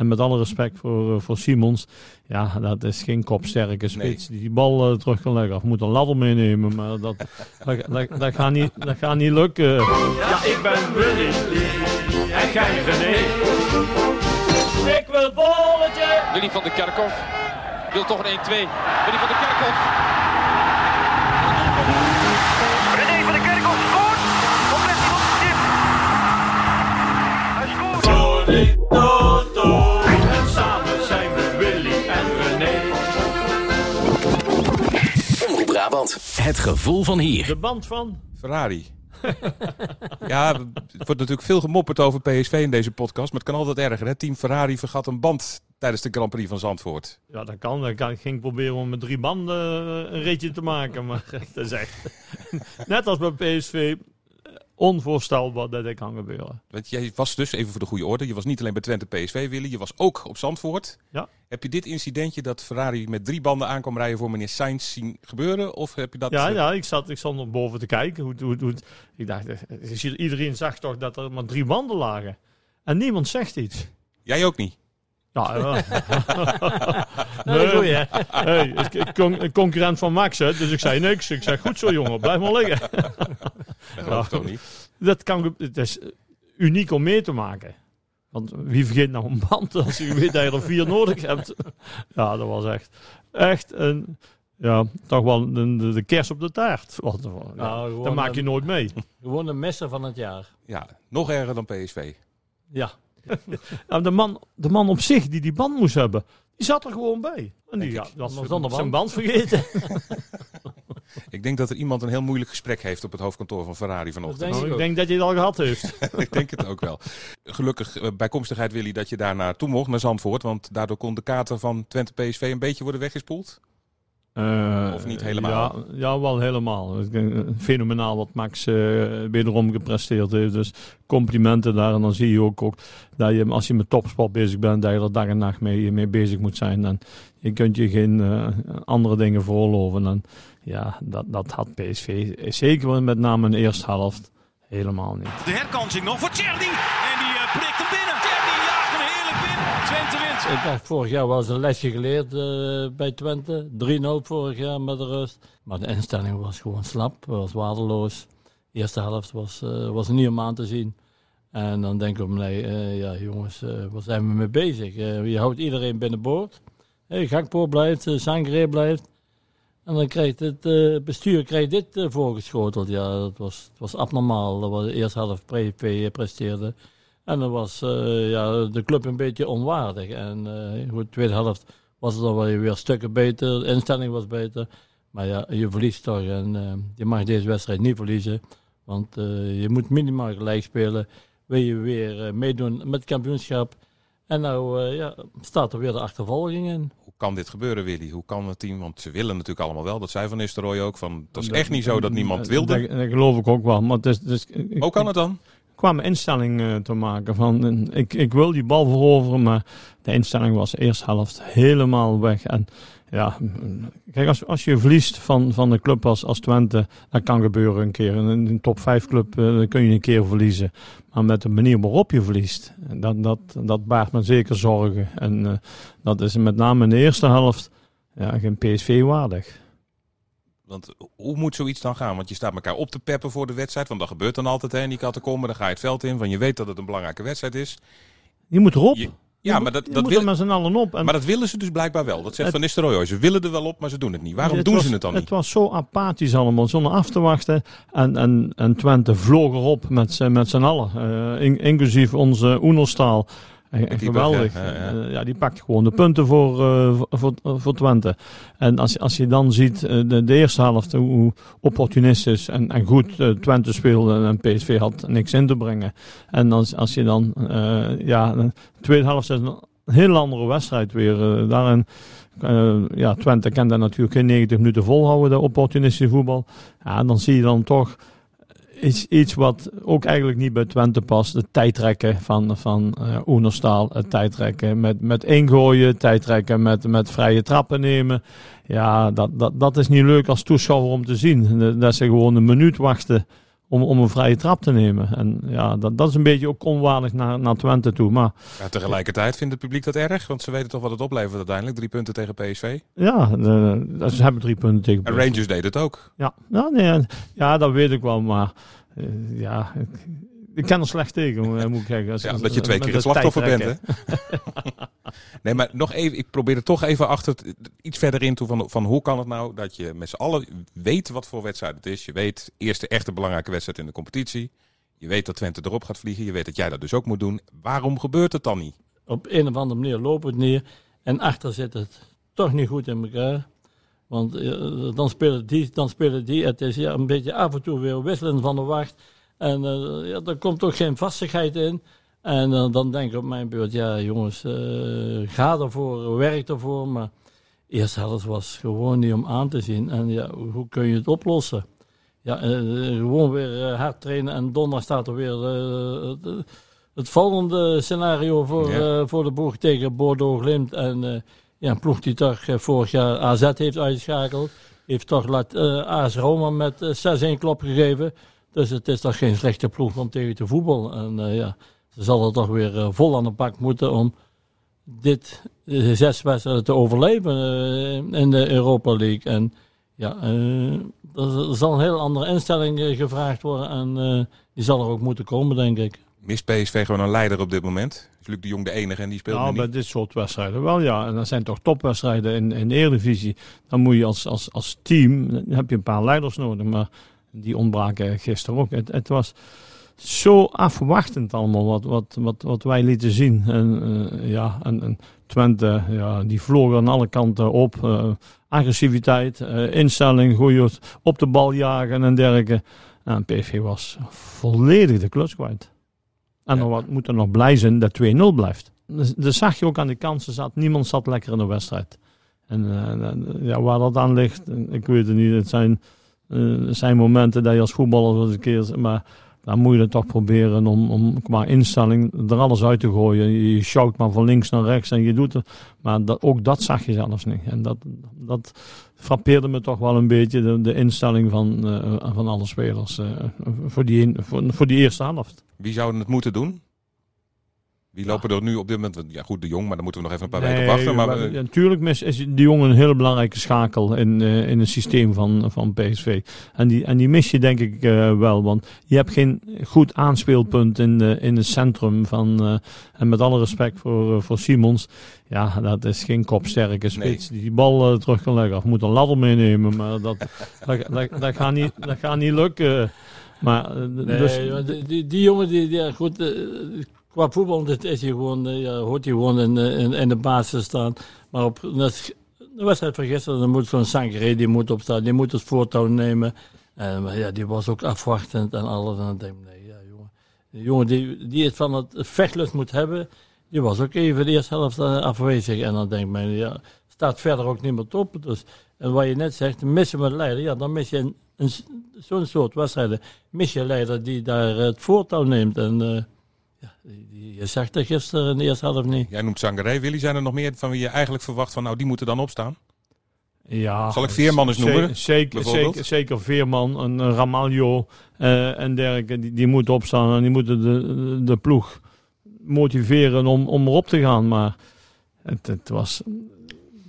En met alle respect voor, uh, voor Simons, ja, dat is geen kopsterke spits die die bal uh, terug kan leggen. Of moet een ladder meenemen, maar dat, dat, dat, dat, gaat niet, dat gaat niet lukken. Ja, ik ben Willy en gij René. Ik wil bolletje. Willy van de Kerkhof wil toch een 1-2. Willy van de Kerkhof. René Het gevoel van hier. De band van... Ferrari. ja, er wordt natuurlijk veel gemopperd over PSV in deze podcast. Maar het kan altijd erger. Hè? Team Ferrari vergat een band tijdens de Grand Prix van Zandvoort. Ja, dat kan. Ik kan- ik ging proberen om met drie banden eh, een ritje te maken. Maar dat is echt... Net als bij PSV, onvoorstelbaar dat dit kan gebeuren. Want jij was dus, even voor de goede orde, je was niet alleen bij Twente PSV, Willy. Je was ook op Zandvoort. Ja. Heb je dit incidentje dat Ferrari met drie banden aankwam rijden voor meneer Sainz zien gebeuren? Of heb je dat... Ja, eh, ja ik, zat, ik zat nog boven te kijken. Hoe, hoe, hoe, ik dacht, eh, iedereen zag toch dat er maar drie banden lagen. En niemand zegt iets. Jij ook niet? Ja, ja. Nee, goeie, hè? Hey, een concurrent van Max, hè, dus ik zei niks. Ik zeg, goed zo jongen, blijf maar liggen. Dat toch niet? Dat kan, het is uniek om mee te maken. Want wie vergeet nou een band als je weet dat je er vier nodig hebt. Ja, dat was echt, echt een, ja, toch wel de, de, de kers op de taart. Want, ja, Nou, dat maak je een- nooit mee. Gewoon de messer van het jaar. Ja, nog erger dan PSV. Ja. Nou, de, man, de man op zich die die band moest hebben, die zat er gewoon bij. En die ja, ik. was zijn band. band vergeten. Ik denk dat er iemand een heel moeilijk gesprek heeft op het hoofdkantoor van Ferrari vanochtend. denk Nou, ik ik denk dat je het al gehad heeft. ik denk het ook wel. Gelukkig eh, bijkomstigheid Willy dat je daar naartoe mocht, naar Zandvoort. Want daardoor kon de kater van Twente PSV een beetje worden weggespoeld. Eh, Of niet helemaal? Ja, ja, wel helemaal. Het is, eh, Fenomenaal wat Max eh, wederom gepresteerd heeft. Dus complimenten daar. En dan zie je ook, ook dat je, als je met topsport bezig bent, dat je er dag en nacht mee, mee bezig moet zijn. En je kunt je geen eh, andere dingen veroorloven. En ja, dat, dat had PSV, zeker met name in de eerste helft, helemaal niet. De herkansing nog voor Tjerni. Ik dacht, vorig jaar was een lesje geleerd eh, bij Twente. 3-0 vorig jaar met de rust. Maar de instelling was gewoon slap, was waardeloos. De eerste helft was, eh, was niet om aan te zien. En dan denken we, nee, eh, ja jongens, waar zijn we mee bezig? Je houdt iedereen binnenboord. Hey, Gakpo blijft, uh, Sangre blijft. En dan krijgt het bestuur krijgt dit voorgeschoteld. Ja, dat was, het was abnormaal. Dat was de eerste helft PSV presteerde. En dan was eh, ja, de club een beetje onwaardig. En eh, goed, de tweede helft was het dan wel weer stukken beter. De instelling was beter. Maar ja, je verliest toch. En eh, je mag deze wedstrijd niet verliezen. Want eh, je moet minimaal gelijk spelen. Wil je weer eh, meedoen met het kampioenschap. En nou ja, staat er weer de achtervolging in. Hoe kan dit gebeuren, Willy? Hoe kan het team? Want ze willen natuurlijk allemaal wel. Dat zei Van Nistelrooy ook. Van, het is echt niet zo dat niemand wilde. Dat, dat geloof ik ook wel. Maar het is, het is, ik- Hoe kan het dan? Kwam een instelling eh, te maken van eh, ik, ik wil die bal veroveren, maar de instelling was de eerste helft helemaal weg. En ja, kijk, als, als je verliest van, van een club als, als Twente, dat kan gebeuren een keer. In een top 5 club eh, kun je een keer verliezen. Maar met de manier waarop je verliest, dat, dat, dat baart me zeker zorgen. En dat is met name in de eerste helft ja, geen PSV waardig. Want hoe moet zoiets dan gaan? Want je staat elkaar op te peppen voor de wedstrijd. Want dat gebeurt dan altijd, hè, in die catacomben. Dan ga je het veld in, want je weet dat het een belangrijke wedstrijd is. Je moet erop. Je- ja, maar dat, dat moet wil, met z'n allen op. En maar dat willen ze dus blijkbaar wel. Dat zegt Het- Van Nistelrooy. Ze willen er wel op, maar ze doen het niet. Waarom Het doen was- ze het dan niet? Het was zo apathisch allemaal, zonder af te wachten. En, en, en Twente vloog erop met, z'n- met z'n allen. Eh, in- inclusief onze Oenerstaal. En, geweldig. ja, ja, ja. Eh, ja, die pakt gewoon de punten voor, eh, voor, voor Twente. En als, als je dan ziet eh, de, de eerste helft, hoe opportunistisch en, en goed Twente speelde en PSV had niks in te brengen. En als, als je dan, ja, de tweede helft is een heel andere wedstrijd weer. daarin, ja, Twente kan daar natuurlijk geen 90 minuten volhouden, de opportunistische voetbal. Ja, dan zie je dan toch iets, iets wat ook eigenlijk niet bij Twente past. Het tijdrekken van, van eh Oenerstaal. Het tijdrekken met, met ingooien. Tijdrekken met, met vrije trappen nemen. Ja, dat, dat, dat is niet leuk als toeschouwer om te zien. Dat ze gewoon een minuut wachten om, om een vrije trap te nemen. En ja, dat, dat is een beetje ook onwaardig naar, naar Twente toe. Maar Ja, tegelijkertijd vindt het publiek dat erg, want ze weten toch wat het oplevert uiteindelijk. Drie punten tegen PSV. ja, de, ze hebben drie punten tegen En PSV. Rangers deed het ook. Ja, ja, nee, en- ja, dat weet ik wel, maar eh, ja, ik, ik ken er slecht tegen, eh, moet ik zeggen. Als- Ja, als- dat je twee keer het slachtoffer bent, hè? nee, maar nog even, ik probeer er toch even achter, iets verder in toe van, van hoe kan het nou dat je met z'n allen weet wat voor wedstrijd het is. Je weet, eerste echte belangrijke wedstrijd in de competitie. Je weet dat Twente erop gaat vliegen. Je weet dat jij dat dus ook moet doen. Waarom gebeurt het dan niet? Op een of andere manier loopt het neer. En achter zit het toch niet goed in elkaar. Want eh, dan spelen die, dan spelen die. Het is ja, een beetje af en toe weer wisselen van de wacht. En eh, ja, er komt ook geen vastigheid in. En eh, dan denk ik op mijn beurt, ja jongens, eh, ga ervoor, werk ervoor. Maar eerst helft was gewoon niet om aan te zien. En ja, hoe kun je het oplossen? Ja, gewoon weer hard trainen en donderdag staat er weer het, volgende scenario voor, Ja. voor de boeg tegen Bordeaux Glimt. En ja, een ploeg die toch vorig jaar AZ heeft uitgeschakeld. Heeft toch laat, AS Roma met eh, 6-1 klop gegeven. Dus het is toch geen slechte ploeg om tegen te voetballen. En eh, ja, ze zal er toch weer eh, vol aan de bak moeten om dit zes wedstrijden te overleven eh, in de Europa League. En ja, eh, er, zal een heel andere instelling gevraagd worden. En eh, die zal er ook moeten komen, denk ik. Mist PSV gewoon een leider op dit moment? Is Luc de Jong de enige en die speelt Nou, bij dit soort wedstrijden wel, ja. En dat zijn toch topwedstrijden in, in de Eredivisie. Dan moet je als, als, als team, dan heb je een paar leiders nodig. Maar die ontbraken gisteren ook. Het, het was zo afwachtend allemaal wat, wat, wat, wat wij lieten zien. En, eh, ja, en, en Twente, ja, die vlogen aan alle kanten op. Eh, agressiviteit, eh, instelling, goeie op de bal jagen en dergelijke. En PSV was volledig de klus kwijt. En Ja. wat, moet er nog blij zijn dat 2-0 blijft. Dus, dat zag je ook aan de kansen. Zat, niemand zat lekker in de wedstrijd. En ja, waar dat aan ligt, ik weet het niet. Het zijn, eh, het zijn momenten dat je als voetballer wel een keer... Maar dan moet je het toch proberen om, om qua instelling er alles uit te gooien. Je, sjouwt maar van links naar rechts en je doet het. Maar dat, ook dat zag je zelfs niet. En dat, dat frappeerde me toch wel een beetje, de, instelling van, eh, van alle spelers. eh, voor, die, voor, voor die eerste helft. Wie zouden het moeten doen? Wie lopen er nu op dit moment? Ja, goed, de Jong, maar daar moeten we nog even een paar weken op wachten. Maar, eh, ja, natuurlijk mis, is die jongen een hele belangrijke schakel in, eh, in het systeem van, van PSV. En die, en die mis je denk ik eh, wel, want je hebt geen goed aanspeelpunt in, de, in het centrum van, eh, en met alle respect voor, voor Simons, ja, dat is geen kopsterke spits die die bal terug kan leggen. Of moet een ladder meenemen, maar dat, dat, dat, dat, gaat niet, dat gaat niet lukken. Maar, Nee, dus, maar die, die, die jongen, die, die, ja, goed, qua voetbal dit is hij gewoon, eh, ja, hoort hij gewoon in, eh, in, in de basis staan. Maar op de wedstrijd van gisteren, dan moet zo'n Sangaré, die moet opstaan, die moet het voortouw nemen. En ja, die was ook afwachtend en alles. En dan denk ik, nee, ja, jongen. Die jongen die, die het van het vechtlust moet hebben, die was ook even de eerste helft eh, afwezig. En dan denk ik, ja, staat verder ook niemand op. Dus, en wat je net zegt, missen we leider, ja, dan mis je een, zo'n soort wedstrijden mis je leider die daar het voortouw neemt. En je zegt er gisteren in de eerste helft niet. jij noemt Sangaré. Willy, zijn er nog meer van wie je eigenlijk verwacht van, nou, die moeten dan opstaan? Ja, Zal ik Veerman eens noemen, Zeker, zeker, zeker, Veerman, een, een Ramaljo eh, en dergelijke. Die, die moeten opstaan en die moeten de, de ploeg motiveren om, om erop te gaan. Maar het, het was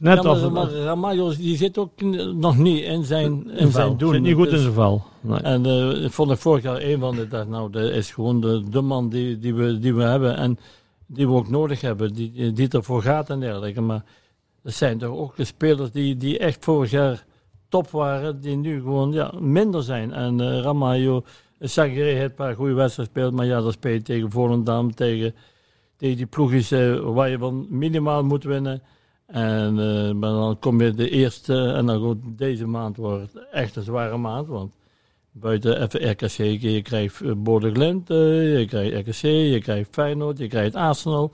net ja, maar, als... maar Ramalho die zit ook nog niet in zijn, in vel. zijn doen. Zit niet goed Dus- in zijn. Nee. En ik vond ik vorig jaar een van de dacht, nou, dat is gewoon de, de man die, die, we, die we hebben en die we ook nodig hebben, die, die ervoor gaat en dergelijke. Maar er zijn toch ook spelers die, die echt vorig jaar top waren, die nu gewoon ja, minder zijn. En eh Ramalho, Sagre heeft een paar goede wedstrijden gespeeld, maar ja, dat speel je tegen Volendam, tegen, tegen die ploegjes eh, waar je van minimaal moet winnen. En, eh, maar dan kom je de eerste, en dan goed, deze maand wordt echt een zware maand, want buiten even RKC, je krijgt eh, Glimt, eh, je krijgt RKC, je krijgt Feyenoord, je krijgt Arsenal.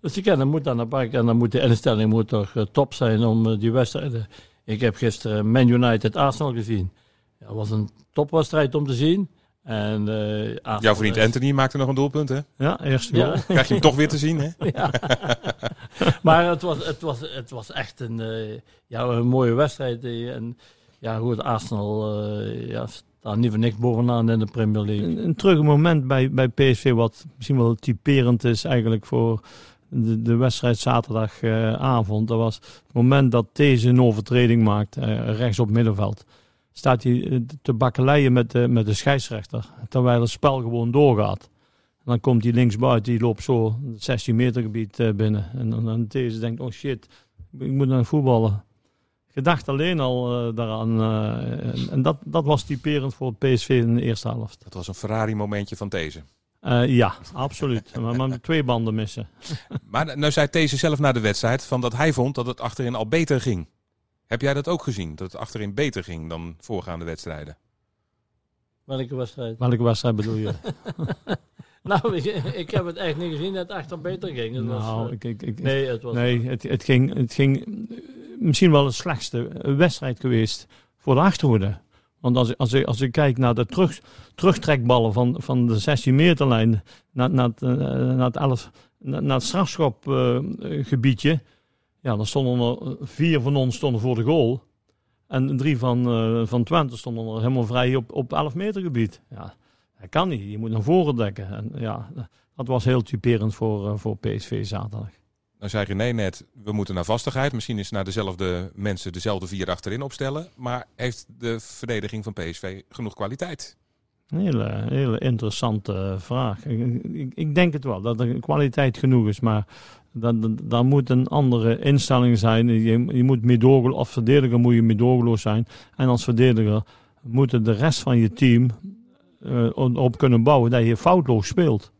Dus je kan, dan moet aan de bak en dan moet de instelling moet toch top zijn om die wedstrijden. Ik heb gisteren Man United Arsenal gezien. Dat was een topwedstrijd om te zien. En, eh, Arsenal Jouw vriend Anthony maakte nog een doelpunt, hè? Ja, eerste goal. Ja. Krijg je hem toch weer te zien, hè? Ja. maar het was, het, was, het was echt een, eh, ja, een mooie wedstrijd. eh, En ja, hoe het Arsenal eh, ja, Staan niet voor niks bovenaan in de Premier League. Een, een terug moment bij, bij PSV wat misschien wel typerend is eigenlijk voor de, de wedstrijd zaterdagavond. dat was het moment dat deze een overtreding maakt, rechts op middenveld. Staat hij eh, te bakkeleien met de, met de scheidsrechter, terwijl het spel gewoon doorgaat. En dan komt hij linksbuiten, die loopt zo het 16 meter gebied eh, binnen. En dan, deze denkt, oh shit, ik moet naar voetballen. Gedacht alleen al eh, daaraan. en en dat, dat was typerend voor het PSV in de eerste helft. Dat was een Ferrari-momentje van deze. Ja, absoluut. maar, maar met twee banden missen. Maar nou zei These zelf na de wedstrijd van dat hij vond dat het achterin al beter ging. Heb jij dat ook gezien? Dat het achterin beter ging dan voorgaande wedstrijden? Welke wedstrijd? Welke wedstrijd bedoel je? Nou, ik, ik heb het echt niet gezien dat het achter beter ging. Het nou, eh, ik, ik, ik, nee, het was... nee het, het, ging, het ging eh, misschien wel de slechtste wedstrijd geweest voor de achterhoede. Want als, ik- als, ik, als ik kijk naar de terug, terugtrekballen van, van de 16 meterlijn naar, naar, het, eh, naar het, 11, naar, naar het strafschopgebiedje. Ja, dan stonden er vier van ons stonden voor de goal. En drie van, eh, van Twente stonden er helemaal vrij op, op 11 meter gebied. Ja, dat kan niet. Je moet naar voren dekken. En ja, dat was heel typerend voor, eh, voor PSV zaterdag. Nou zei René net, we moeten naar vastigheid. Misschien is naar dezelfde mensen dezelfde vier achterin opstellen. Maar heeft de verdediging van PSV genoeg kwaliteit? Een hele, hele interessante vraag. Ik, ik, ik denk het wel, dat er kwaliteit genoeg is, maar dat, daar moet een andere instelling zijn. Je, je moet meedogenloos, als verdediger moet je meedogenloos zijn. En als verdediger moet de rest van je team eh, op kunnen bouwen dat je foutloos speelt.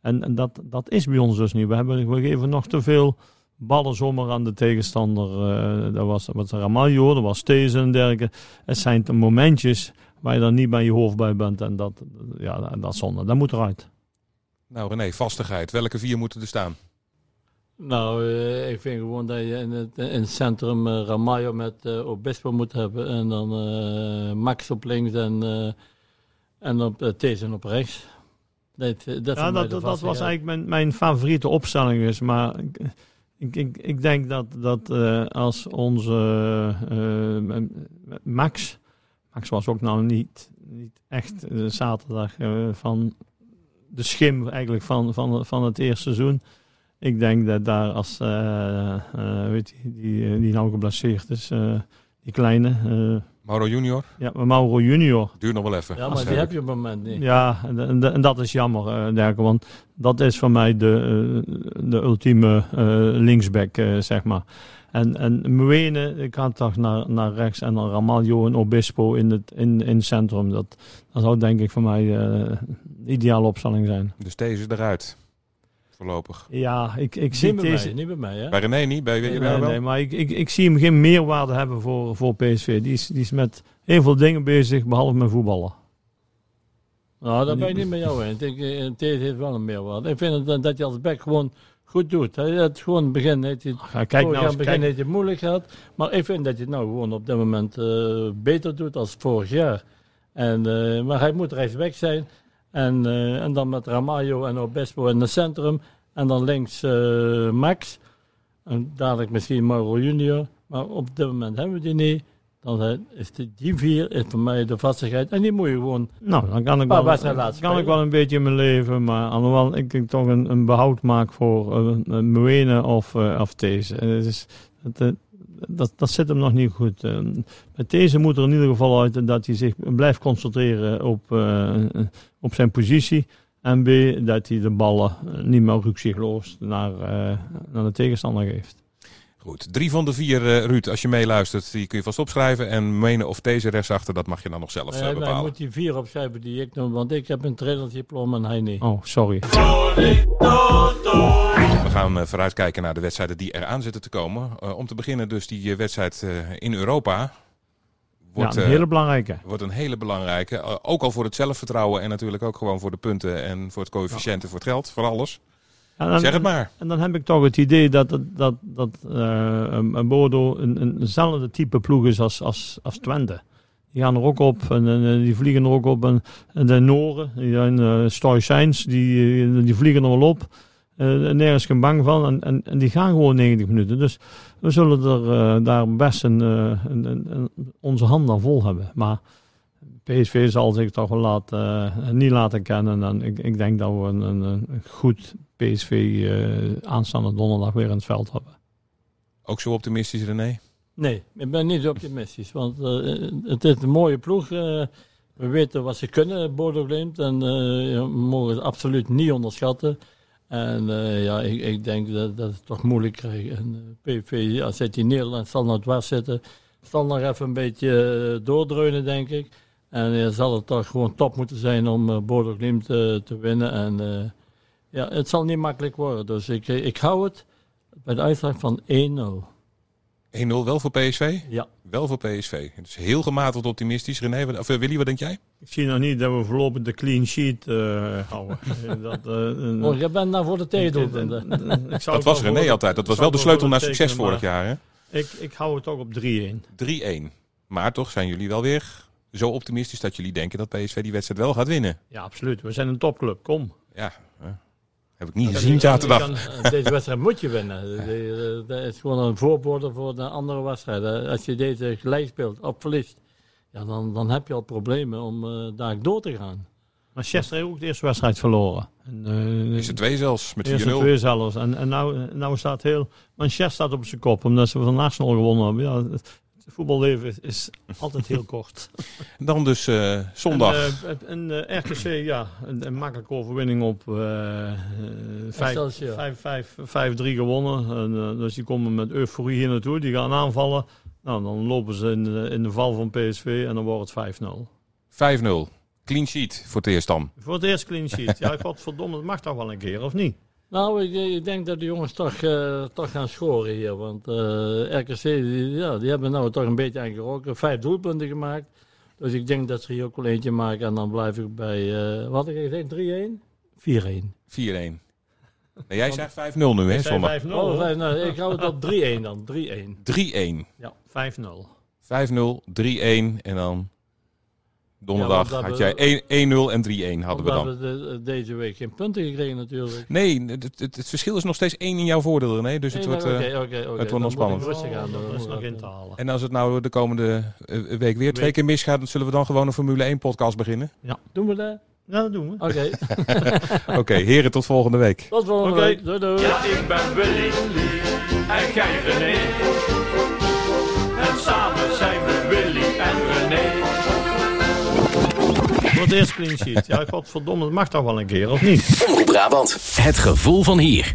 En, en dat, dat is bij ons dus niet. We, hebben, we geven nog te veel ballen zomaar aan de tegenstander. Eh, dat was, wat Ramaljo, dat was These en dergelijke. Het zijn de momentjes waar je dan niet bij je hoofd bij bent. En dat, ja, dat zonde. Dat moet eruit. Nou René, vastigheid. Welke vier moeten er staan? Nou, eh, ik vind gewoon dat je in het, in het centrum eh, Ramaljo met eh, Obispo moet hebben. En dan Max op links en, en op uh, Thesen op rechts. Dat, dat, Ja, dat, was eigenlijk mijn, mijn favoriete opstelling. Is, maar ik, ik, ik, denk dat, dat als onze Max. Max was ook nou niet, niet echt zaterdag van de schim eigenlijk van, van, van het eerste seizoen. Ik denk dat daar als eh, eh, weet je, die, eh, die nou geblesseerd is, eh, die kleine, eh, Mauro Junior? ja, Mauro Junior. Duurt nog wel even. Ja, maar die heb je op het moment niet. Ja, en, en, en dat is jammer, eh Derke, want dat is voor mij de, de ultieme eh, linksback, eh, zeg maar. En, en Mwene, ik ga toch naar, naar rechts en dan Ramaljo en Obispo in het, in, in het centrum. Dat, dat zou denk ik voor mij eh, de ideale opstelling zijn. Dus deze eruit. Voorlopig. Ja, ik, ik Niet zie bij deze... mij, niet bij mij, hè? Bij René niet? Bij Nee, jou nee, wel? nee, maar ik, ik, ik zie hem geen meerwaarde hebben voor, voor PSV. Die is, die is met heel veel dingen bezig, behalve met voetballen. Nou, daar ben ik niet met jou eens. Ik denk, eh, These heeft wel een meerwaarde. Ik vind dat, dat je als back gewoon goed doet. Hij het gewoon in het begin heeft hij Ja, kijk vorig nou in begin kijk, heeft het moeilijk gehad. Maar ik vind dat je het nou gewoon op dit moment eh, beter doet als vorig jaar. En, eh, maar hij moet rechtsback zijn. En, eh, en dan met Ramaljo en Obespo in het centrum. En dan links eh, Max. En dadelijk misschien Mauro Junior. Maar op dit moment hebben we die niet. Dan is die, die vier is voor mij de vastigheid. En die moet je gewoon Nou, dan kan ik wel, kan ik wel een beetje in mijn leven, maar alhoewel ik ik toch een, een behoud maak voor uh, Mwene of, eh, of deze. Eh, het is, het, eh, dat, dat zit hem nog niet goed. Eh, met deze moet er in ieder geval uit dat hij zich blijft concentreren op, eh, op zijn positie. En B, dat hij de ballen eh, niet meer rukzichtloos naar, naar de tegenstander geeft. Goed, drie van de vier, eh, Ruud, als je meeluistert, die kun je vast opschrijven. En menen of deze rechtsachter, dat mag je dan nog zelf eh, Nee, maar hij bepalen. moet die vier opschrijven die ik noem, want ik heb een trainerdiploma en hij niet. Oh, sorry. We gaan eh, vooruitkijken naar de wedstrijden die eraan zitten te komen. Eh, om te beginnen dus die wedstrijd eh, in Europa. Wordt, ja, een eh, hele belangrijke. wordt een hele belangrijke. Ook al voor het zelfvertrouwen en natuurlijk ook gewoon voor de punten en voor het coëfficiënt en voor het geld, voor alles. Dan- Zeg het maar. En dan heb ik toch het idee dat, dat, dat, dat eh, een Bodo een, een, eenzelfde type ploeg is als, als, als Twente. Die gaan er ook op en, en, eh, die vliegen er ook op. En, en de Noren, die zijn uh, Stoïcijns, die, eh, die vliegen er wel op. Eh, nergens geen bang van. En, en, en die gaan gewoon 90 minuten. Dus we zullen er eh, daar best een, eh, een, een, een- onze handen vol hebben. Maar PSV zal zich toch wel laten, eh, niet laten kennen. En ik, ik denk dat we een, een, een goed PSV eh, aanstaande donderdag weer in het veld hebben. Ook zo optimistisch, René? Nee, ik ben niet optimistisch. Want eh, het is een mooie ploeg. eh, we weten wat ze kunnen, Bodo Glimt. En eh, we mogen het absoluut niet onderschatten. En eh, ja, ik, ik denk dat, dat het toch moeilijk krijgt. En eh, PV, ja, zit in Nederland, zal nog dwars zitten. Zal nog even een beetje doordreunen, denk ik. En ja, zal het toch gewoon top moeten zijn om eh Bodo Glimt eh, te winnen. En eh, ja, het zal niet makkelijk worden. Dus ik, ik hou het bij de uitslag van 1-0. 1-0 wel voor PSV? Ja. Wel voor PSV. Het is heel gematigd optimistisch. René, wat- of eh, Willy, wat denk jij? Ik zie nog niet dat we voorlopig de clean sheet eh, houden. dat, eh, een- Oh, je bent nou voor de zou Dat het was René altijd. Dat was wel de sleutel naar succes vorig jaar. Hè? Ik, ik hou het toch op 3-1. 3-1. Maar toch zijn jullie wel weer zo optimistisch dat jullie denken dat PSV die wedstrijd wel gaat winnen. Ja, absoluut. We zijn een topclub. Kom. Ja, hè. heb ik niet Dat gezien zaterdag. Eh, Deze wedstrijd moet je winnen. Dat is gewoon een voorbode voor de andere wedstrijden. Als je deze gelijk speelt of verliest, ja, dan, dan heb je al problemen om eh, daar door te gaan. Manchester heeft ook de eerste wedstrijd verloren. En, eh, Is er twee zelfs, met 4-0. Eerste twee zelfs. En, en nou, nou staat heel... Manchester staat op zijn kop, omdat ze van Arsenal gewonnen hebben. Ja, het voetballeven is, altijd heel kort. Dan dus eh, zondag. En, eh, en eh, RKC, ja, een, een makkelijke overwinning op eh, eh, vijf- Excelsior. vijf- vijf- 5-3 gewonnen. En, dus die komen met euforie hier naartoe. Die gaan aanvallen. Nou, dan lopen ze in de, in de val van PSV en dan wordt het 5-0. 5-0. Clean sheet voor het eerst dan. Voor het eerst clean sheet. Ja, godverdomme, dat mag toch wel een keer, of niet? Nou, ik, ik denk dat de jongens toch, eh, toch gaan scoren hier. Want eh, RKC, die, ja, die hebben nou toch een beetje aangeroken. Vijf doelpunten gemaakt. Dus ik denk dat ze hier ook wel eentje maken. En dan blijf ik bij, eh, wat had ik gezegd, 3-1? 4-1. 4-1. Nee, jij zegt 5-0 nu, hè, zondag. 5-0. Oh, hoor. vijf, nou, ik hou het op 3-1 dan. 3-1. 3-1. Ja. 5-0. 5-0, 3-1 en dan donderdag Ja, had jij 1 1-0 en 3-1 hadden we dan. we de- deze week geen punten gekregen natuurlijk. Nee, het, het, het verschil is nog steeds 1 in jouw voordeel, René. Dus het Nee, wordt, eh, oké, oké. wordt Dan nog spannend. ik Rustig aan dat is nog in te halen. En als het nou de komende eh, week weer twee keer misgaat, dan zullen we dan gewoon een Formule 1 podcast beginnen. Doen we dat? Ja, dat doen we. Oké. Oké, heren, tot volgende week. Tot volgende Oké. week. Doei doei. Ja, ik ben Willy en jij René. Voor het eerst clean sheet. Ja, godverdomme, dat mag toch wel een keer, of niet? Omroep Brabant. Het gevoel van hier.